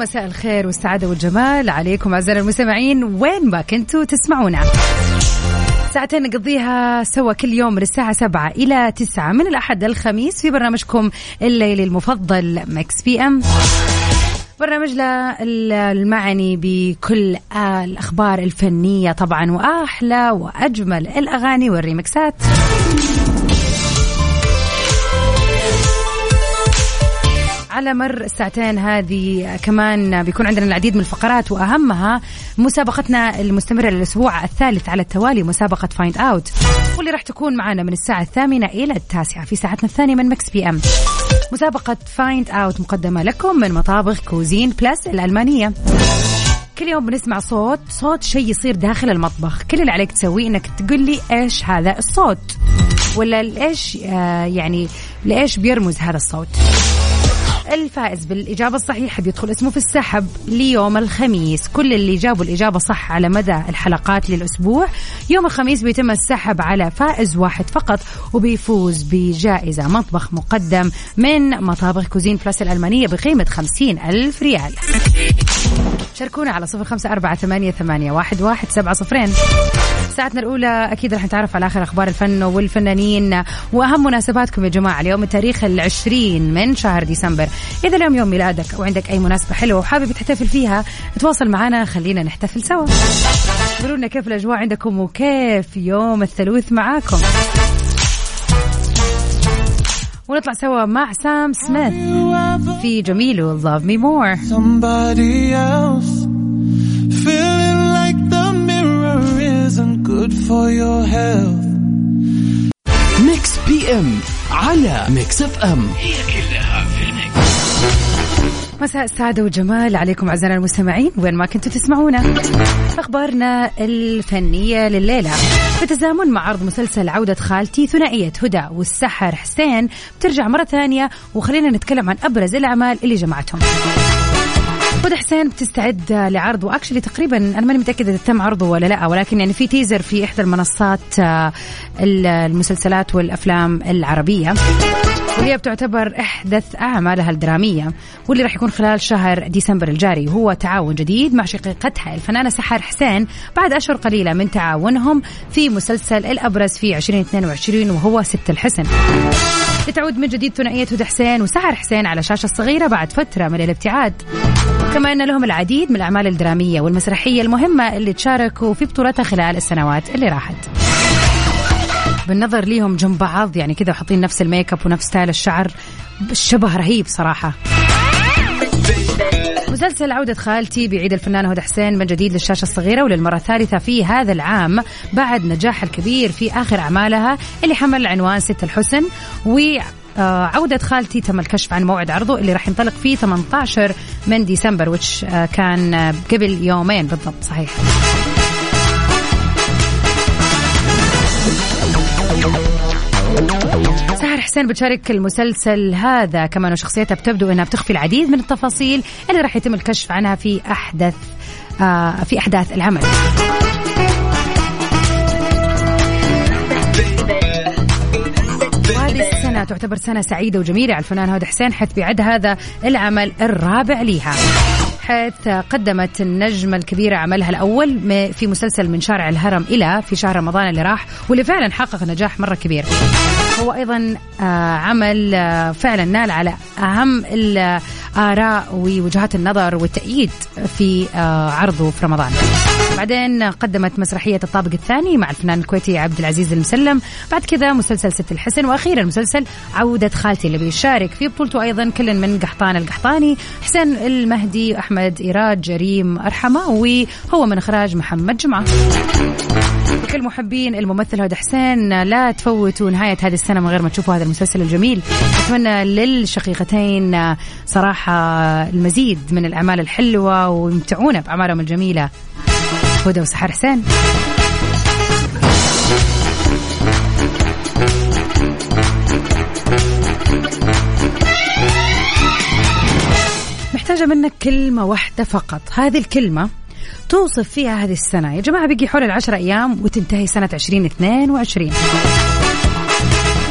مساء الخير والسعادة والجمال عليكم أعزائنا المستمعين. وين ما كنتوا تسمعونا. ساعتين نقضيها سوا كل يوم من الساعة سبعة إلى تسعة من الأحد للخميس في برنامجكم الليلي المفضل Mix PM. برنامجنا المعني بكل الأخبار الفنية طبعا وأحلى وأجمل الأغاني والريمكسات. على مر الساعتين هذه كمان بيكون عندنا العديد من الفقرات وأهمها مسابقتنا المستمرة للأسبوع الثالث على التوالي مسابقة Find Out واللي راح تكون معنا من الساعة الثامنة إلى التاسعة في ساعتنا الثانية من Mix PM مسابقة Find Out مقدمة لكم من مطابخ Cuisine Plus الألمانية. كل يوم بنسمع صوت صوت شيء يصير داخل المطبخ. كل اللي عليك تسويه إنك تقول لي إيش هذا الصوت؟ ولا إيش آه يعني لإيش بيرمز هذا الصوت؟ الفائز بالإجابة الصحيحة بيدخل اسمه في السحب ليوم الخميس. كل اللي جابوا الإجابة صح على مدى الحلقات للأسبوع. يوم الخميس بيتم السحب على فائز واحد فقط وبيفوز بجائزة مطبخ مقدم من مطابخ Cuisine Plus الألمانية بقيمة خمسين ألف ريال. شاركونا على صفر خمسة أربعة ثمانية, ثمانية واحد, واحد سبعة صفرين. ساعتنا الأولى أكيد رح نتعرف على آخر أخبار الفن والفنانين. وأهم مناسباتكم يا جماعة اليوم التاريخ العشرين من شهر ديسمبر. إذا اليوم يوم ميلادك أو عندك أي مناسبة حلوة وحابب تحتفل فيها تواصل معنا خلينا نحتفل سوا. قولوا لنا كيف الأجواء عندكم وكيف يوم الثلوث معاكم. ونطلع سوا مع سام سميث في جميل Love Me More somebody else. Feeling like the mirror isn't good for your health. ميكس بي ام على ميكس اف ام هي كلها في الميكس. مساء السعادة والجمال عليكم أعزائنا المستمعين وين ما كنتوا تسمعونا. أخبارنا الفنية لليلة. بتزامن مع عرض مسلسل عودة خالتي ثنائية هدى وسحر حسين بترجع مرة ثانية. وخلينا نتكلم عن أبرز الأعمال اللي جمعتهم. هدى حسين بتستعد لعرض واكشلي تقريبا أنا ماني متأكدة إذا تم عرضه ولا لا ولكن يعني في تيزر في إحدى المنصات آه، المسلسلات والأفلام العربية. وهي بتعتبر إحدث أعمالها الدرامية واللي راح يكون خلال شهر ديسمبر الجاري. وهو تعاون جديد مع شقيقتها الفنانة سحر حسين بعد أشهر قليلة من تعاونهم في مسلسل الأبرز في 2022 وهو ست الحسن. لتعود من جديد ثنائية هدى حسين وسحر حسين على الشاشة الصغيرة بعد فترة من الابتعاد. كما أن لهم العديد من الأعمال الدرامية والمسرحية المهمة اللي تشاركوا في بطولتها خلال السنوات اللي راحت. بالنظر ليهم جنب بعض يعني كذا وحاطين نفس الميك اب ونفس style الشعر. الشبه رهيب صراحة. مسلسل عودة خالتي بيعيد الفنانة هدى حسين من جديد للشاشة الصغيرة وللمرة الثالثة في هذا العام بعد نجاحها الكبير في آخر أعمالها اللي حمل عنوان ست الحسن. و آه، خالتي تم الكشف عن موعد عرضه اللي راح ينطلق فيه 18 من ديسمبر وش آه، كان آه، قبل يومين بالضبط صحيح. سهر حسين بتشارك المسلسل هذا كمان وشخصيتها بتبدو إنها بتخفي العديد من التفاصيل اللي راح يتم الكشف عنها في أحدث آه في أحداث العمل. وهذه السنة تعتبر سنة سعيدة وجميلة على الفنان هدى حسين حيث بيعد هذا العمل الرابع ليها حيث قدمت النجمة الكبيرة عملها الأول في مسلسل من شارع الهرم إلى في شهر رمضان اللي راح واللي فعلا حقق نجاح مرة كبير. هو أيضا آه، عمل آه، فعلا نال على أهم الآراء ووجهات النظر والتأييد في آه، عرضه في رمضان. بعدين قدمت مسرحية الطابق الثاني مع الفنان الكويتي عبد العزيز المسلم. بعد كذا مسلسل ست الحسن وأخيرا مسلسل عودة خالتي اللي بيشارك في بطولته أيضا كل من قحطان القحطاني. حسين المهدي أحمد إيراد جريم أرحمة وهو من إخراج محمد جمعة. لكل محبين الممثل هدى حسين لا تفوتوا نهاية هذه السنة من غير ما تشوفوا هذا المسلسل الجميل. أتمنى للشقيقتين صراحة المزيد من الأعمال الحلوة ويمتعونا بأعمالهم الجميلة. هدى وسحر حسين. محتاجة منك كلمة واحدة فقط. هذه الكلمة توصف فيها هذه السنة. يا جماعة بقي حول العشرة أيام وتنتهي سنة 2022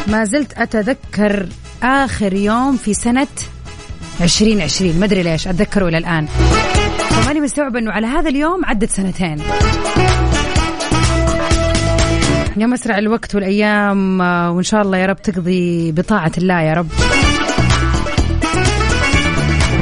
ما زلت أتذكر آخر يوم في سنة 2020 ما أدري ليش أتذكره إلى الآن. فماني مستوعبة أنه على هذا اليوم عدت سنتين. يا مسرع الوقت والأيام آه، وإن شاء الله يا رب تقضي بطاعة الله يا رب.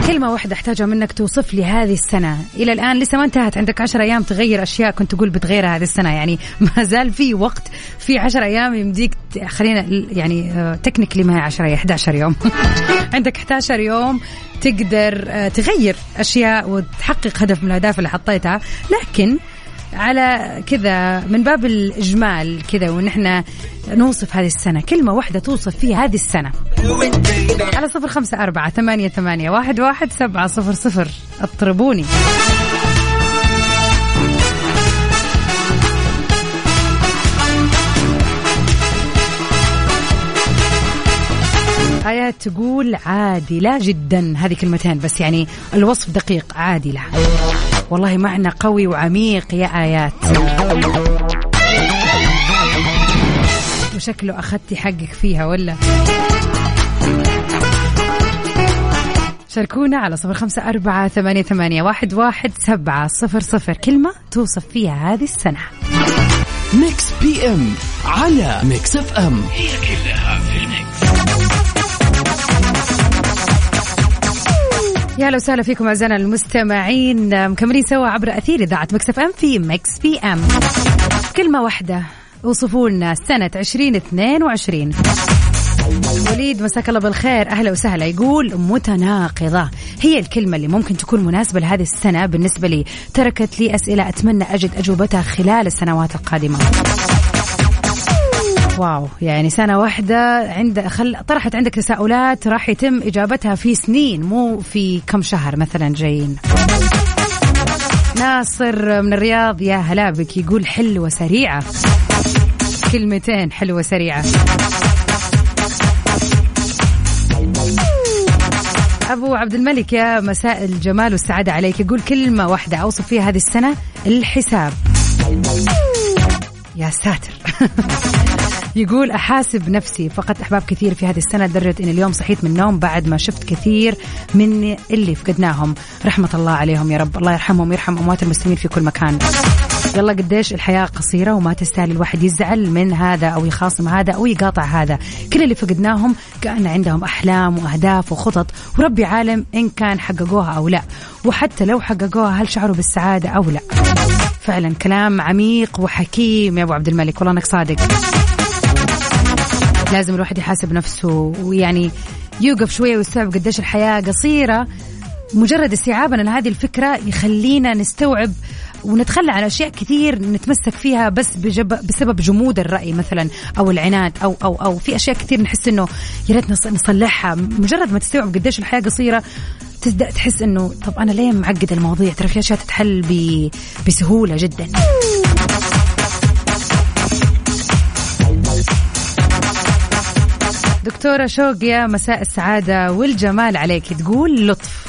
كلمة واحدة أحتاجها منك توصف لي هذه السنة. إلى الآن لسه ما انتهت. عندك عشر أيام تغير أشياء كنت تقول بتغيرها هذه السنة. يعني ما زال في وقت في عشر أيام يمديك خلينا يعني تكنيكلي ما هي 10 هي 11 يوم. عندك 11 يوم تقدر آه، تغير أشياء وتحقق هدف من الأهداف اللي حطيتها. لكن على كذا من باب الإجمال كذا ونحن نوصف هذه السنة. كلمة واحدة توصف فيها هذه السنة. على صفر خمسة أربعة ثمانية, ثمانية واحد, واحد سبعة صفر صفر. اطربوني آيات تقول عادلة جدا. هذه كلمتين بس يعني الوصف دقيق. عادلة. والله معنى قوي وعميق يا آيات. وشكله أخذتي حقك فيها ولا؟ شاركونا على صفر خمسة أربعة ثمانية, ثمانية واحد, واحد سبعة صفر صفر. كلمة توصف فيها هذه السنة. Mix PM على Mix FM هي كلها يا أهلا وسهلا فيكم أعزائنا المستمعين. مكملين سوا عبر أثير إذاعة Mix FM في Mix PM. كلمة واحدة وصفوا لنا سنه 2022 وليد مساك الله بالخير. أهلا وسهلا. يقول متناقضة. هي الكلمة اللي ممكن تكون مناسبة لهذه السنة بالنسبة لي. تركت لي أسئلة أتمنى أجد أجوبتها خلال السنوات القادمة. واو. يعني سنة واحدة عند خل... طرحت عندك تساؤلات راح يتم إجابتها في سنين مو في كم شهر مثلا جايين. ناصر من الرياض يا هلا بك. يقول حلوة سريعة. كلمتين حلوة سريعة. أبو عبد الملك يا مساء الجمال والسعادة عليك. يقول كلمة واحدة أوصف فيها هذه السنة الحساب. يا ساتر. يقول أحاسب نفسي فقدت أحباب كثير في هذه السنة لدرجة ان اليوم صحيت من النوم بعد ما شفت كثير من اللي فقدناهم. رحمة الله عليهم يا رب. الله يرحمهم ويرحم أموات المسلمين في كل مكان. يلا قديش الحياة قصيرة وما تستاهل الواحد يزعل من هذا أو يخاصم هذا أو يقاطع هذا. كل اللي فقدناهم كأن عندهم أحلام وأهداف وخطط وربي عالم إن كان حققوها أو لا. وحتى لو حققوها هل شعروا بالسعادة أو لا؟ فعلا كلام عميق وحكيم يا أبو عبد الملك. والله أنك صادق. لازم الواحد يحاسب نفسه ويعني يوقف شوية ويستوعب قديش الحياة قصيرة. مجرد استيعابنا لهذه الفكرة يخلينا نستوعب ونتخلى عن أشياء كثير نتمسك فيها بس بجب بسبب جمود الرأي مثلا أو العناد أو أو أو في أشياء كثير نحس إنه يا ريت نص- نصلحها. مجرد ما تستوعب قديش الحياة قصيرة تبدأ تحس إنه طب أنا ليه معقد المواضيع؟ ترى في أشياء تتحل. بسهولة جدا. دكتورة شوق يا مساء السعادة والجمال عليك. تقول لطف.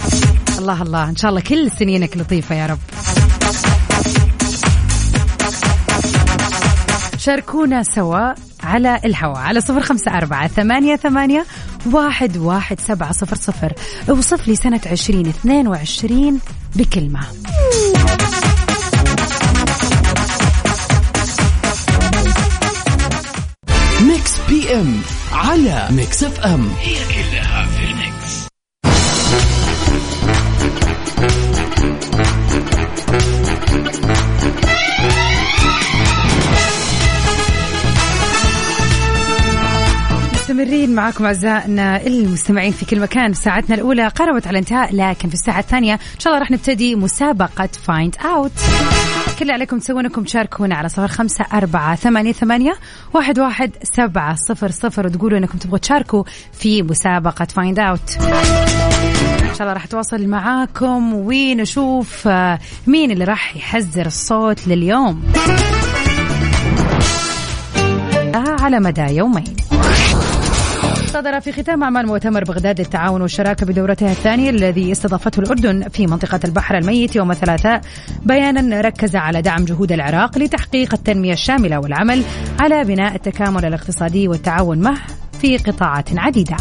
الله الله إن شاء الله كل سنينك لطيفة يا رب. شاركونا سوا على الهواء على صفر خمسة أربعة ثمانية ثمانية واحد واحد سبعة صفر صفر. اوصف لي سنة عشرين اثنين وعشرين بكلمة. Mix PM. على Mix FM. هي كلها مستمرين معكم أعزائنا المستمعين في كل مكان. ساعتنا الأولى قربت على الانتهاء لكن في الساعة الثانية إن شاء الله راح نبتدي مسابقة Find Out كل اللي عليكم تسوون انكم تشاركونا على صفر خمسة أربعة ثمانية, ثمانية واحد, واحد سبعة صفر صفر وتقولوا إنكم تبغوا تشاركوا في مسابقة Find Out إن شاء الله راح أتواصل معاكم ونشوف آه، مين اللي راح يحزر الصوت لليوم. على مدى يومين. صدر في ختام أعمال مؤتمر بغداد للتعاون والشراكة بدورتها الثانية الذي استضافته الأردن في منطقة البحر الميت يوم الثلاثاء. بيانا ركز على دعم جهود العراق لتحقيق التنمية الشاملة والعمل على بناء التكامل الاقتصادي والتعاون معه في قطاعات عديدة.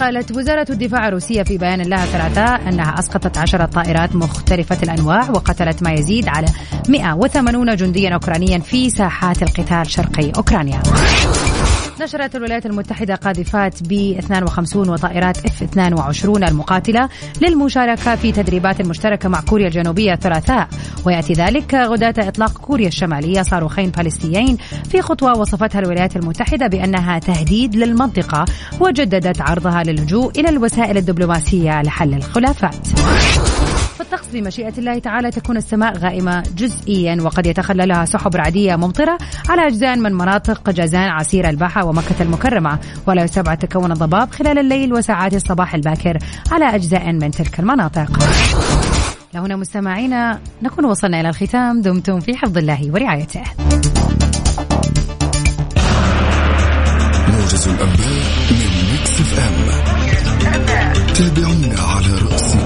قالت وزارة الدفاع الروسية في بيان لها الثلاثاء أنها أسقطت عشرة طائرات مختلفة الأنواع وقتلت ما يزيد على 180 جنديا أوكرانيا في ساحات القتال شرقي أوكرانيا. نشرت الولايات المتحدة قاذفات ب 52 وطائرات اف 22 المقاتلة للمشاركة في تدريبات مشتركة مع كوريا الجنوبية الثلاثاء. ويأتي ذلك غداة إطلاق كوريا الشمالية صاروخين باليستيين في خطوة وصفتها الولايات المتحدة بأنها تهديد للمنطقة وجددت عرضها للجوء إلى الوسائل الدبلوماسية لحل الخلافات. في الطقس بمشيئة الله تعالى تكون السماء غائمة جزئيا وقد يتخللها سحب رعدية ممطرة على أجزاء من مناطق جازان عسير الباحة ومكة المكرمة. ولا يستبعد تكون الضباب خلال الليل وساعات الصباح الباكر على أجزاء من تلك المناطق. لهنا مستمعينا نكون وصلنا إلى الختام. دمتم في حفظ الله ورعايته. موجز الأنباء من Mix FM. تابعونا على رأس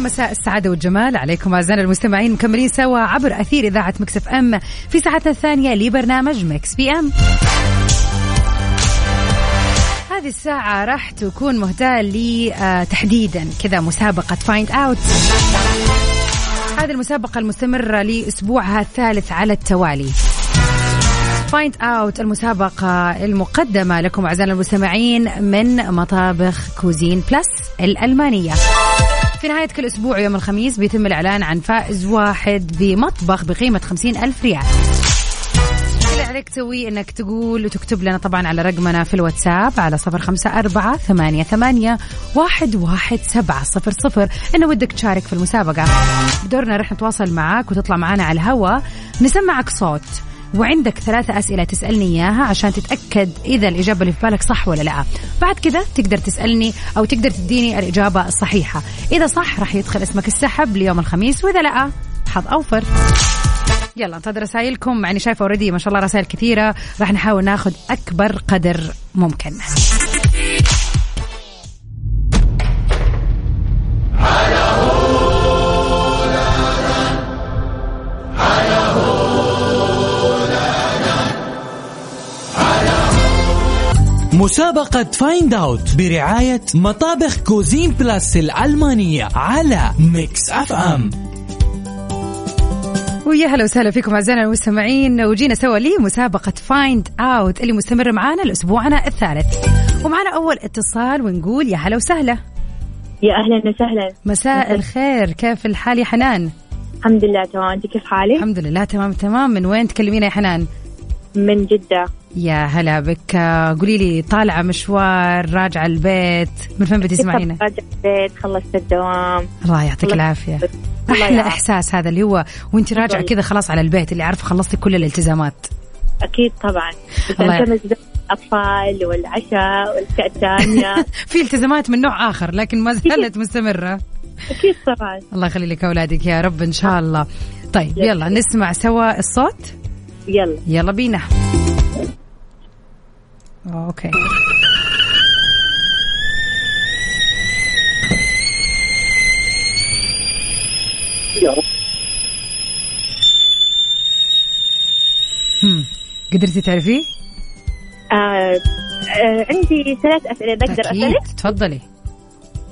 مساء السعادة والجمال. عليكم أعزائنا المستمعين مكملين سوا عبر أثير إذاعة ميكس اف ام في ساعتنا الثانية لبرنامج ميكس PM. هذه الساعة راح تكون مهداة لي تحديدا كذا مسابقة find out هذه المسابقة المستمرة لأسبوعها الثالث على التوالي. find out المسابقة المقدمة لكم أعزائنا المستمعين من مطابخ كوزين بلس الألمانية. في نهاية كل أسبوع يوم الخميس بيتم الإعلان عن فائز واحد بمطبخ بقيمة خمسين ألف ريال. اللي عليك تسويه إنك تقول وتكتب لنا طبعا على رقمنا في الواتساب على صفر خمسة أربعة ثمانية, ثمانية واحد, واحد سبعة صفر صفر. إنه ودك تشارك في المسابقة. بدورنا رح نتواصل معاك وتطلع معنا على الهواء نسمعك صوت. وعندك ثلاثة أسئلة تسألني إياها عشان تتأكد إذا الإجابة اللي في بالك صح ولا لا. بعد كذا تقدر تسألني أو تقدر تديني الإجابة الصحيحة. إذا صح راح يدخل اسمك السحب ليوم الخميس وإذا لا حظ أوفر. يلا انتظر رسائلكم معني شايفة اوريدي ما شاء الله رسائل كثيرة. راح نحاول ناخذ أكبر قدر ممكن. مسابقة find out برعاية مطابخ كوزين بلاس الألمانية على ميكس اف ام ويا هلا وسهلا فيكم أعزائنا المستمعين. وجينا سوا لي مسابقة find out اللي مستمرة معانا لأسبوعنا الثالث. ومعنا أول اتصال ونقول يا هلا وسهلا. يا أهلا وسهلا. مساء. الخير. كيف الحال يا حنان؟ الحمد لله تمام. أنت كيف حالك؟ الحمد لله تمام تمام. من وين تكلمينا يا حنان؟ من جدة. يا هلا بك. قولي لي طالعة مشوار راجعة البيت من فين بتسمعينا؟ راجع البيت خلصت الدوام. الله يعطيك العافية. أحلى. إحساس هذا اللي هو وأنت راجعة كذا خلاص على البيت اللي عارفة خلصتي كل الالتزامات. أكيد طبعا. الأطفال والعشاء والأشياء الثانية. في التزامات من نوع آخر لكن ما زالت مستمرة. أكيد طبعا. الله يخلي لك أولادك يا رب إن شاء الله. طيب يلا نسمع سوا الصوت. يلا. يلا بينا. أوكي هم. قدرتي تعرفيه؟ آه آه عندي ثلاث أسئلة بقدر أسألك. تفضلي.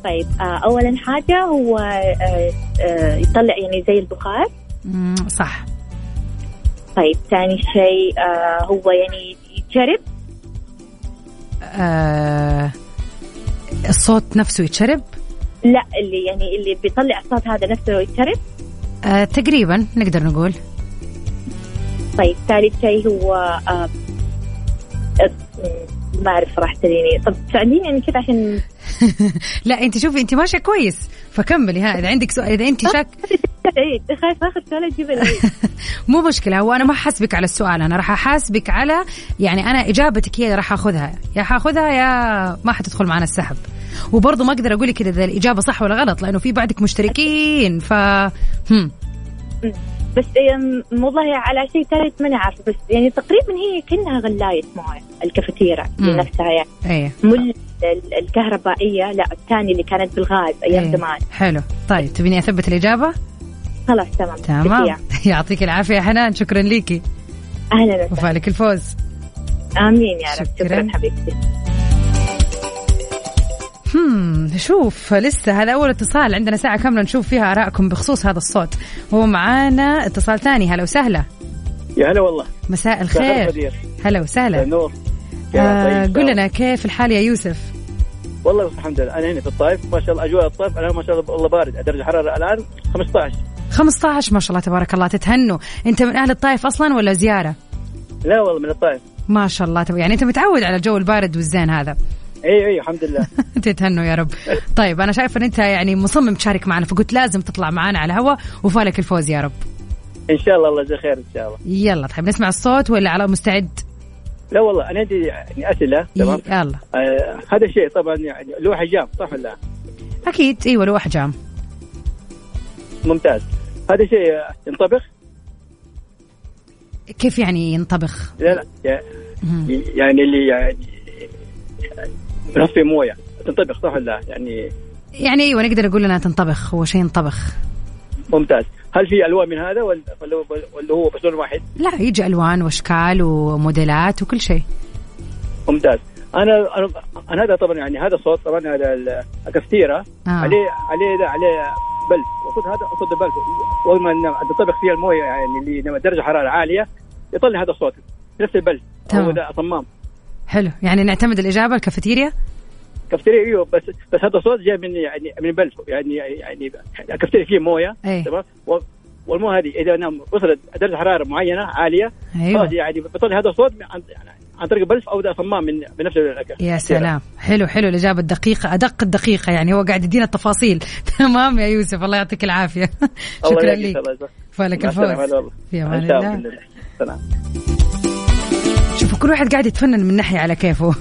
طيب آه اولا حاجة هو آه آه يطلع يعني زي البخار. صح. طيب ثاني شيء آه هو يعني يتشرب. آه الصوت نفسه يتشرب؟ لا اللي يعني اللي بيطلع الصوت هذا نفسه يتشرب. آه تقريبا نقدر نقول. طيب ثالث شيء هو آه، آه، ما أعرف صراحة تديني. طب تساعديني يعني كذا عشان لا أنت شوفي أنت ماشية كويس. فكملي ها إذا عندك سؤال إذا أنت شاك العيد أجيب العيد. مو مشكلة. هو أنا ما حاسبك على السؤال. أنا راح أحاسبك على يعني أنا إجابتك هي راح أخذها. يا حاخذها يا ما حتدخل معنا السحب. وبرضه ما أقدر أقول لك إذا الإجابة صح ولا غلط لأنه في بعدك مشتركين. ف هم. بس آم، والله على شيء ثالث ماني عارفة. بس يعني تقريبا هي كانها غلاية موية الكافيتيرا. نفسها يعني. إيه. مو ال- ال- الكهربائية لا الثانية اللي كانت بالغاز أيام إيه. زمان. حلو. طيب تبيني أثبت الإجابة؟ خلاص تمام. تمام. يعطيك العافية يا حنان شكرا ليكي. أهلا وسهلا. وفالك الفوز. آمين يا رب. شكراً. شكرا حبيبتي. هم شوف لسه هذا أول اتصال. عندنا ساعة كاملة نشوف فيها آرائكم بخصوص هذا الصوت. هو معانا اتصال ثاني. هلا وسهلا. يا هلا والله. مساء مساء الخير. هلا وسهلا. نور. آه طيب. قل لنا كيف الحال يا يوسف؟ والله الحمد لله. أنا هنا في الطائف ما شاء الله أجواء الطائف الان ما شاء الله والله بارد. درجه الحراره الآن 15 15 ما شاء الله تبارك الله تتهنوا. انت من أهل الطائف أصلا ولا زيارة؟ لا والله من الطائف. ما شاء الله تبارك يعني انت متعود على الجو البارد والزين هذا. اي اي الحمد لله. تتهنوا يا رب. طيب أنا شايفه إن أنت يعني مصمم تشارك معنا فقلت لازم تطلع معنا على الهواء وفالك الفوز يا رب. إن شاء الله الله يجزاه خير إن شاء الله. يلا طيب نسمع الصوت ولا على مستعد؟ لا والله أنا عندي يعني أسئلة تمام؟ يلا. آه هذا الشيء طبعا يعني له حجام صح ولا لا؟ أكيد إيوه له احجام ممتاز. هذا شيء ينطبخ كيف يعني ينطبخ لا لا. يعني اللي يعني فيه موية تنطبخ صح ولا لا؟ يعني يعني أيوه نقدر نقول إنها تنطبخ هو شيء ينطبخ ممتاز هل في ألوان من هذا ولا ولا هو بس لون واحد؟ لا يجي ألوان وأشكال وموديلات وكل شيء ممتاز أنا أنا هذا طبعا يعني هذا الصوت طبعا هذا ال- الكفتيره آه. عليه عليه عليه بلف. المفروض هذا صوت البلف اول ما ن- تنطبخ فيها الموية يعني اللي درجة حرارة عالية يطلع هذا الصوت. نفس البلف. تمام. هو ده صمام حلو. يعني نعتمد الإجابة الكافيتيريا كافتيريا إيوه. بس بس هذا الصوت جاي من يعني من بلف. يعني يعني الكافتيريا فيه موية. تمام؟ والموية هذه إذا وصلت درجة حرارة معينة عالية خلاص يعني بيطلع هذا الصوت عن طريق بلف أو صمام من بنفس الأكل. يا سلام. حلو حلو الإجابة الدقيقة أدق الدقيقة يعني هو قاعد يدينا التفاصيل. تمام يا يوسف الله يعطيك العافية. شكرا لك. السلامة، الفوز. في أمان الله. سلام. شوفوا كل واحد قاعد يتفنن من ناحية على كيفه.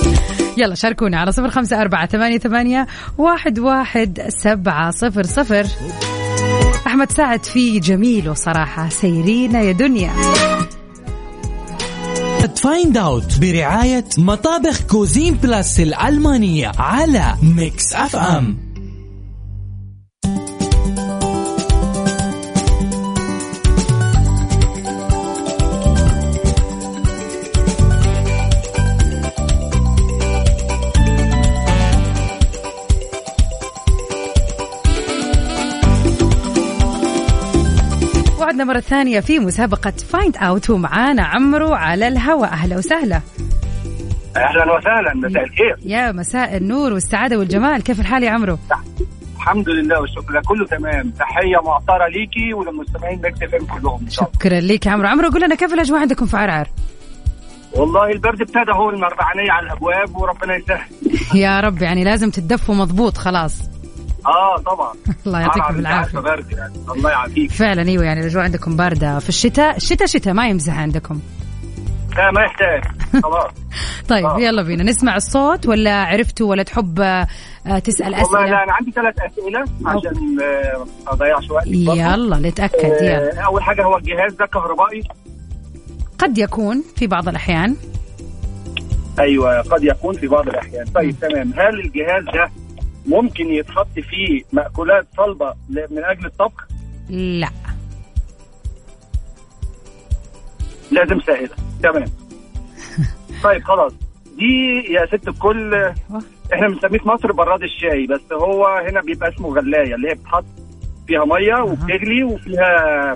يلا شاركونا على صفر خمسة أربعة ثمانية, ثمانية واحد, واحد سبعة صفر صفر. أحمد سعد في جميل صراحة. سيرينا يا دنيا. find out برعاية مطابخ كوزين بلاس الألمانية على ميكس أف أم. وعدنا مرة ثانية في مسابقة find out ومعانا عمرو على الهواء أهلا وسهلا. أهلا وسهلا مساء الخير. يا مساء النور والسعادة والجمال. كيف الحال يا عمرو؟ الحمد لله والشكر كله تمام. تحية معطرة ليكي وللمستمعين ميكس إف إم كلهم. ان شاء الله شكرا لك يا عمرو. عمرو قول لنا كيف الأجواء عندكم في عرعر؟ والله البرد ابتدى هو المربعانيه على الأبواب وربنا يسهل. يا رب يعني لازم تدفوا مضبوط خلاص. آه طبعا. الله يعطيكم. عارفة برد يعني. الله يعافيك. فعلا إيوه يعني الأجواء عندكم باردة في الشتاء. الشتاء شتاء ما يمزح عندكم. لا ما يحتاج. خلاص. طيب آه. يلا بينا. نسمع الصوت ولا عرفتوا ولا تحب آه، تسأل والله لا اسئله أنا عندي ثلاث أسئلة عشان آه، ما اضيعش وقت يلا نتأكد. يلا. أول حاجة هو الجهاز ده كهربائي؟ قد يكون في بعض الأحيان. أيوه قد يكون في بعض الأحيان. طيب تمام. هل الجهاز ده ممكن يتحط فيه مأكولات صلبة من أجل الطبخ؟ لا. لازم سائلة. تمام. طيب خلاص. دي يا ست الكل. إحنا بنسميه في مصر براد الشاي بس هو هنا بيبقى اسمه غلاية اللي هي بتحط فيها مية وبتغلي وفيها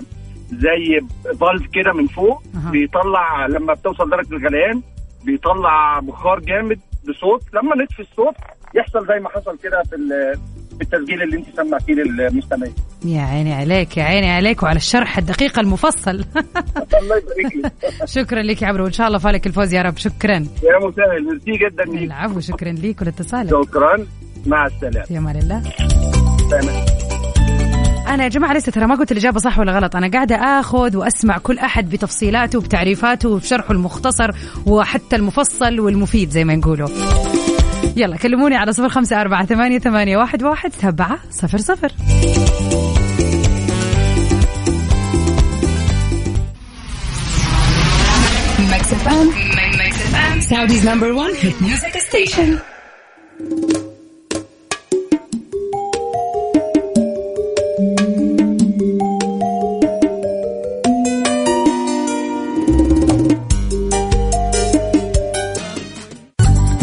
زي فالف كده من فوق. بيطلع لما بتوصل درجة الغليان بيطلع بخار جامد بصوت لما نطفي الصوت يحصل زي ما حصل كده في ال- بالتسجيل اللي انت سمعتيه للمستمعين. يا عيني عليك يا عيني عليك وعلى الشرح الدقيق المفصل. الله يبارك شكرا لك يا عمرو وإن شاء الله فالك الفوز يا رب. شكرا. يا مسهل ميرسي جدا ليك. العفو شكرا لك ولاتصالك. شكرا. مع السلامة. في أمان الله. سلام. أنا يا جماعة لسه ترى ما قلت الإجابة صح ولا غلط. أنا قاعدة آخذ وأسمع كل أحد بتفصيلاته وبتعريفاته وبشرحه المختصر وحتى المفصل والمفيد زي ما نقولوا يلا كلموني على صفر خمسة أربعة ثمانية, ثمانية واحد, واحد سبعة صفر صفر.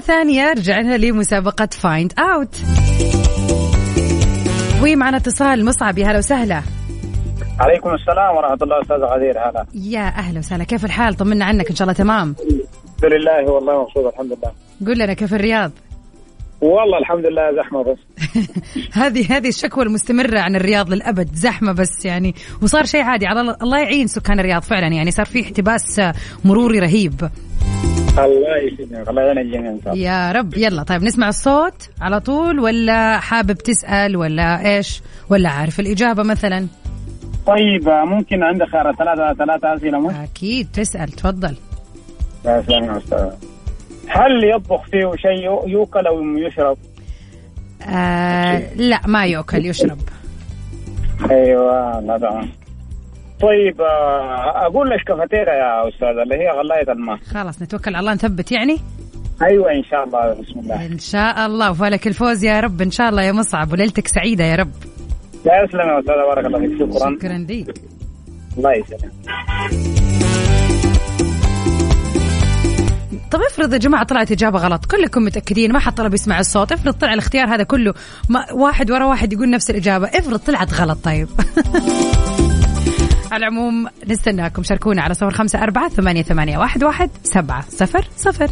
ثانية رجعنا لمسابقة find out ومعنا اتصال مصعب يا هلا وسهلا. عليكم السلام ورحمة الله أستاذ غدير هلا. يا أهلا وسهلا كيف الحال؟ طمنا عنك إن شاء الله تمام. الحمد لله والله مبسوط الحمد لله. قول لنا كيف الرياض؟ والله الحمد لله زحمة بس. هذه هذه الشكوى المستمرة عن الرياض للأبد زحمة بس يعني. وصار شيء عادي على الله يعين سكان الرياض فعلا يعني صار في احتباس مروري رهيب. الله يسلمك الله الله. يا رب. يلا طيب نسمع الصوت على طول ولا حابب تسأل ولا إيش ولا عارف الإجابة مثلا؟ طيب ممكن عندك خيار ثلاثة ثلاثة أسئلة مش؟ أكيد. تسأل تفضل. يا سلام يا أستاذ. هل يطبخ فيه شيء يؤكل أو يشرب؟ آه لا ما يؤكل يشرب. لا تمام طيب آه، أقول لك كافيتيريا يا أستاذ اللي هي غلاية الماء. خلاص نتوكل على الله. نثبت يعني؟ أيوة إن شاء الله بسم الله. إن شاء الله. وفالك الفوز يا رب إن شاء الله يا مصعب وليلتك سعيدة يا رب. لا يسلم يا أستاذ بارك الله فيك. شكرا. شكرا ليك. الله يسلمك. طب افرض يا جماعة طلعت إجابة غلط. كلكم متأكدين ما حد طلب يسمع الصوت. افرض طلع الاختيار هذا كله ما واحد ورا واحد يقول نفس الإجابة. افرض طلعت غلط طيب. على العموم نستناكم. شاركونا على صفر خمسة أربعة ثمانية, ثمانية واحد, واحد سبعة صفر صفر.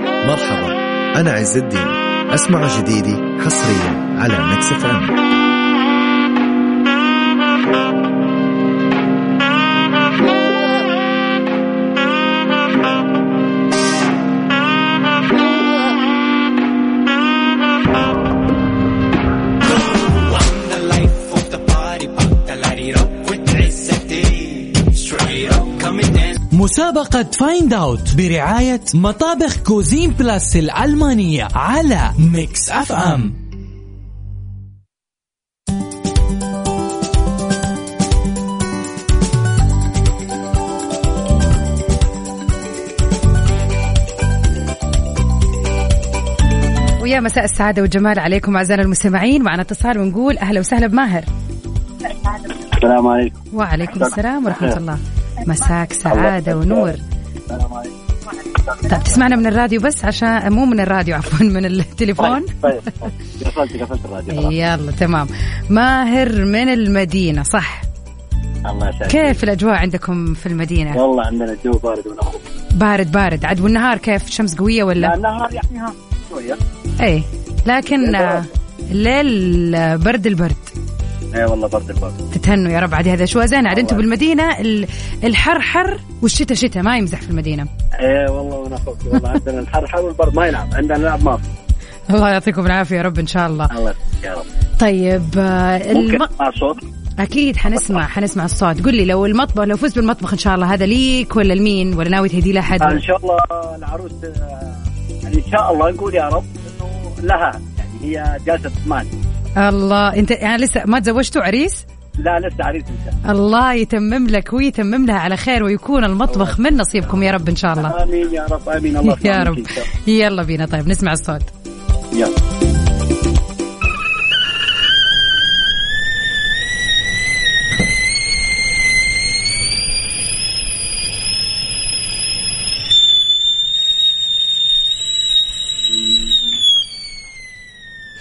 مرحبا. أنا عز الدين. أسمع جديدي حصريا على ميكس إف مسابقة find out برعاية مطابخ كوزين بلاس الألمانية على ميكس اف ام ويا مساء السعادة والجمال عليكم أعزائنا المستمعين. معنا اتصال ونقول أهلا وسهلا بماهر. السلام عليكم. وعليكم السلام ورحمة الله. مساك سعادة ونور. طيب تسمعنا من الراديو بس عشان مو من الراديو عفوا من التليفون. طيب قفلت قفلت الراديو يلا تمام. ماهر من المدينة صح؟ الله يسعدك. كيف الأجواء عندكم في المدينة؟ والله عندنا الجو بارد ونهار. بارد بارد. عاد والنهار كيف؟ شمس قوية ولا؟ النهار يعني ها شوية. إيه لكن الليل برد البرد. اي والله برد البرد تتهنوا يا رب. عاد هذا شو زين عاد أنتم بالمدينة ال- الحر حر والشتاء شتاء ما يمزح في المدينة. اي والله وأنا أخوك والله عندنا الحر حر والبرد ما يلعب عندنا نلعب ما الله يعطيكم العافية يا رب إن شاء الله. الله يا رب. طيب آه، الم... صوت؟ أكيد حنسمع حنسمع الصوت. قل لي لو المطبخ لو فزت بالمطبخ إن شاء الله هذا ليك ولا لمين؟ ولا ناوي تهدي لأحد؟ إن شاء الله العروس آه، يعني إن شاء الله نقول يا رب إنه لها يعني هي جالسة مال الله. انت يعني لسه ما تزوجتوا عريس؟ لا لسه عريس إن شاء الله. يتمم لك ويتمم لها على خير ويكون المطبخ من نصيبكم يا رب إن شاء الله. آمين يا رب آمين. الله يا رب. يلا بينا. طيب نسمع الصوت. يلا.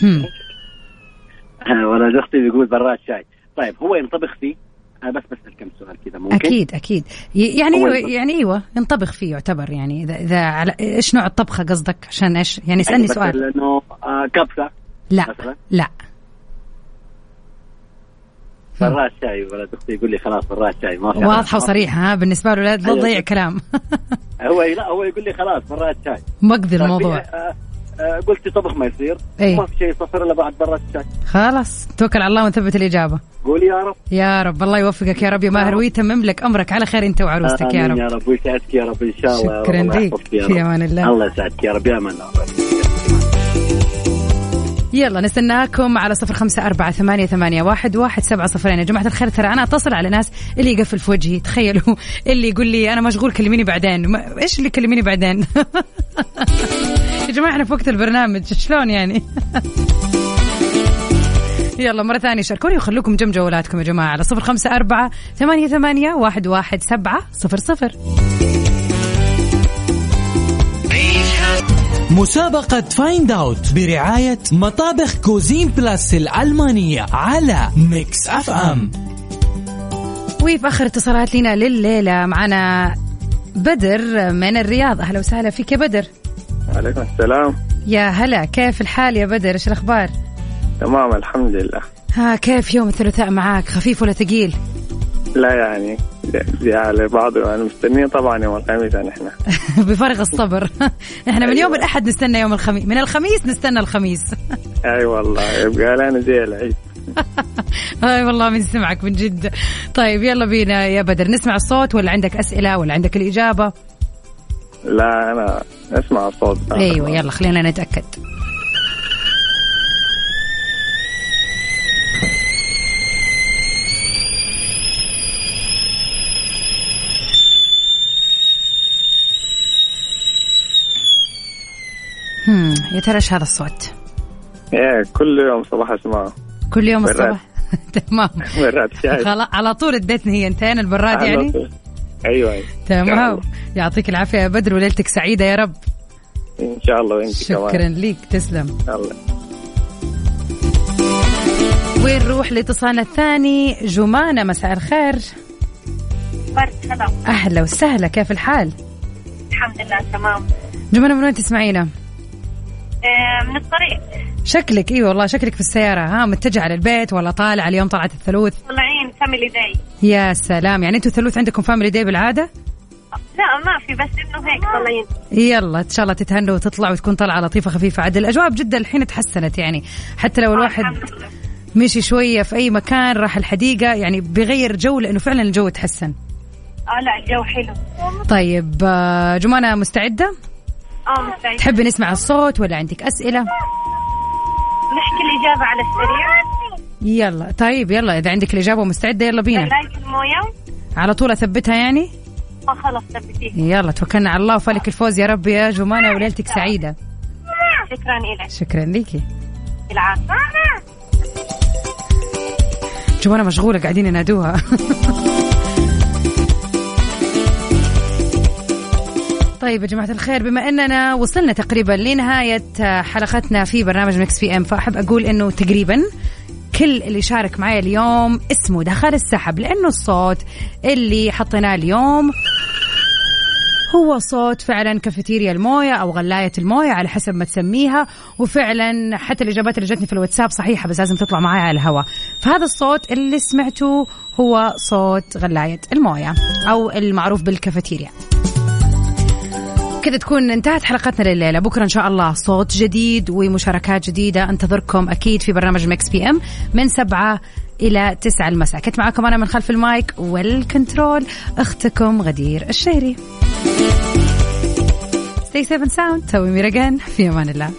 هم. ولد أختي بيقول براد شاي. طيب هو ينطبخ فيه؟ أنا بس بسأل كم سؤال كذا ممكن؟ أكيد أكيد. يعني. يعني إيوه ينطبخ فيه يعتبر يعني. اذا إذا على إيش نوع الطبخة قصدك؟ عشان إيش؟ يعني اسألني بس سؤال. لأنه آه كبسة. لا مثلا؟ لا. براد شاي ولد أختي يقول لي خلاص براد شاي ما في واضحة وصريحة ها؟ بالنسبة له لا لا أيوة. تضيع كلام. هو لا هو يقول لي خلاص براد شاي. مقضي طيب، الموضوع. قلت طبخ ما يصير. إيه. ما في شيء صفر إلا بعد براد الشاي. خلاص توكل على الله ونثبت الإجابة. قول يا رب. يا رب الله يوفقك يا رب. يا ماهر ويتمم لك أمرك على خير أنت وعروستك يا رب. يا رب. ويسعدك يا رب إن شاء الله. شكراً يا في رب. أمان الله. الله يسعدك يا رب. يا أمان الله. يلا نستناكم على صفر خمسة أربعة ثمانية, ثمانية واحد, واحد سبعة صفرين. يا جماعة الخير ترى أنا أتصل على ناس اللي يقفل في وجهي. تخيلوا اللي يقول لي أنا مشغول كلميني بعدين. ما إيش اللي كلميني بعدين؟ يا جماعة إحنا في وقت البرنامج. شلون يعني؟ يلا مرة ثانية شاركوني وخلوكم جنب جوالاتكم يا جماعة على صفر خمسة أربعة ثمانية, ثمانية واحد, واحد سبعة صفر صفر. مسابقة find out برعاية مطابخ كوزين بلاس الألمانية على ميكس اف ام وفي آخر اتصالات لنا لليلة معنا بدر من الرياض. أهلا وسهلا فيك يا بدر. وعليكم السلام. يا هلا كيف الحال يا بدر؟ إيش الأخبار؟ تمام الحمد لله. ها كيف يوم الثلاثاء معاك؟ خفيف ولا ثقيل؟ لا يعني على بعض أنا مستنيين طبعا يوم الخميس يعني إحنا. بفارغ الصبر. إحنا من أيوة. يوم الأحد نستنى يوم الخميس. من الخميس نستنى الخميس. أي والله يبقى لنا زي العيد. أي والله من سمعك من جد. طيب يلا بينا يا بدر. نسمع الصوت ولا عندك أسئلة ولا عندك الإجابة؟ لا أنا أسمع الصوت أيوه يلا خلينا نتأكد. يا ترى إيش هذا الصوت؟ إيه كل يوم صباح أسمعه. كل يوم براد. الصبح تمام. مرات شاي خلاص على طول اديتني هي انتين البراد يعني؟ أيوه. شاء تمام. يعطيك العافية يا بدر وليلتك سعيدة يا رب. إن شاء الله وأنت شكرا كمان ليك. تسلم. الله. ونروح لاتصالنا الثاني؟ جمانة مساء الخير. أهلا وسهلا. كيف الحال؟ الحمد لله تمام. جمانة من وين تسمعينا؟ آه، من الطريق. شكلك إي والله شكلك في السيارة. ها متجهة للبيت ولا طالع؟ اليوم طلعت الثلوث. طالعين family day يا سلام. يعني أنتوا ثلوث عندكم family day بالعادة؟ لا ما في بس إنه هيك طالعين. يلا إن شاء الله تتهنوا وتطلع وتكون طلعة لطيفة خفيفة. عاد الأجواء بجدة الحين تحسنت يعني. حتى لو الواحد الحمد لله. مشي شوية في أي مكان راح الحديقة يعني بغير جو لأنه فعلا الجو تحسن. آه لا الجو حلو. طيب آه، جمانة مستعدة؟ آه مستعد تحبي نسمع الصوت ولا عندك أسئلة؟ نحكي الإجابة على السريع. يلا طيب يلا إذا عندك الإجابة مستعدة يلا بينا. الموية على طول أثبتها يعني؟ آه خلص ثبتيه يلا توكلنا على الله وفالك الفوز يا رب يا جمانة وليلتك سعيدة. شكرا لك شكرا ليكي. العافية جمانة مشغولة قاعدين ينادوها. طيب يا جماعة الخير بما أننا وصلنا تقريبا لنهاية حلقتنا في برنامج ميكس PM فأحب أقول أنه تقريبا كل اللي شارك معي اليوم اسمه دخل السحب لأنه الصوت اللي حطيناه اليوم هو صوت فعلا كاتيل الموية أو غلاية الموية على حسب ما تسميها وفعلا حتى الإجابات اللي جتني في الواتساب صحيحة بس لازم تطلع معايا على الهواء. فهذا الصوت اللي سمعته هو صوت غلاية الموية أو المعروف بالكاتيل. كذا تكون انتهت حلقتنا لليلة. بكرة إن شاء الله صوت جديد ومشاركات جديدة أنتظركم أكيد في برنامج ميكس PM من سبعة إلى تسعة المساء. كنت معكم أنا من خلف المايك وال control أختكم غدير الشهري. Stay safe and sound. سوي ميرجان في أمان الله.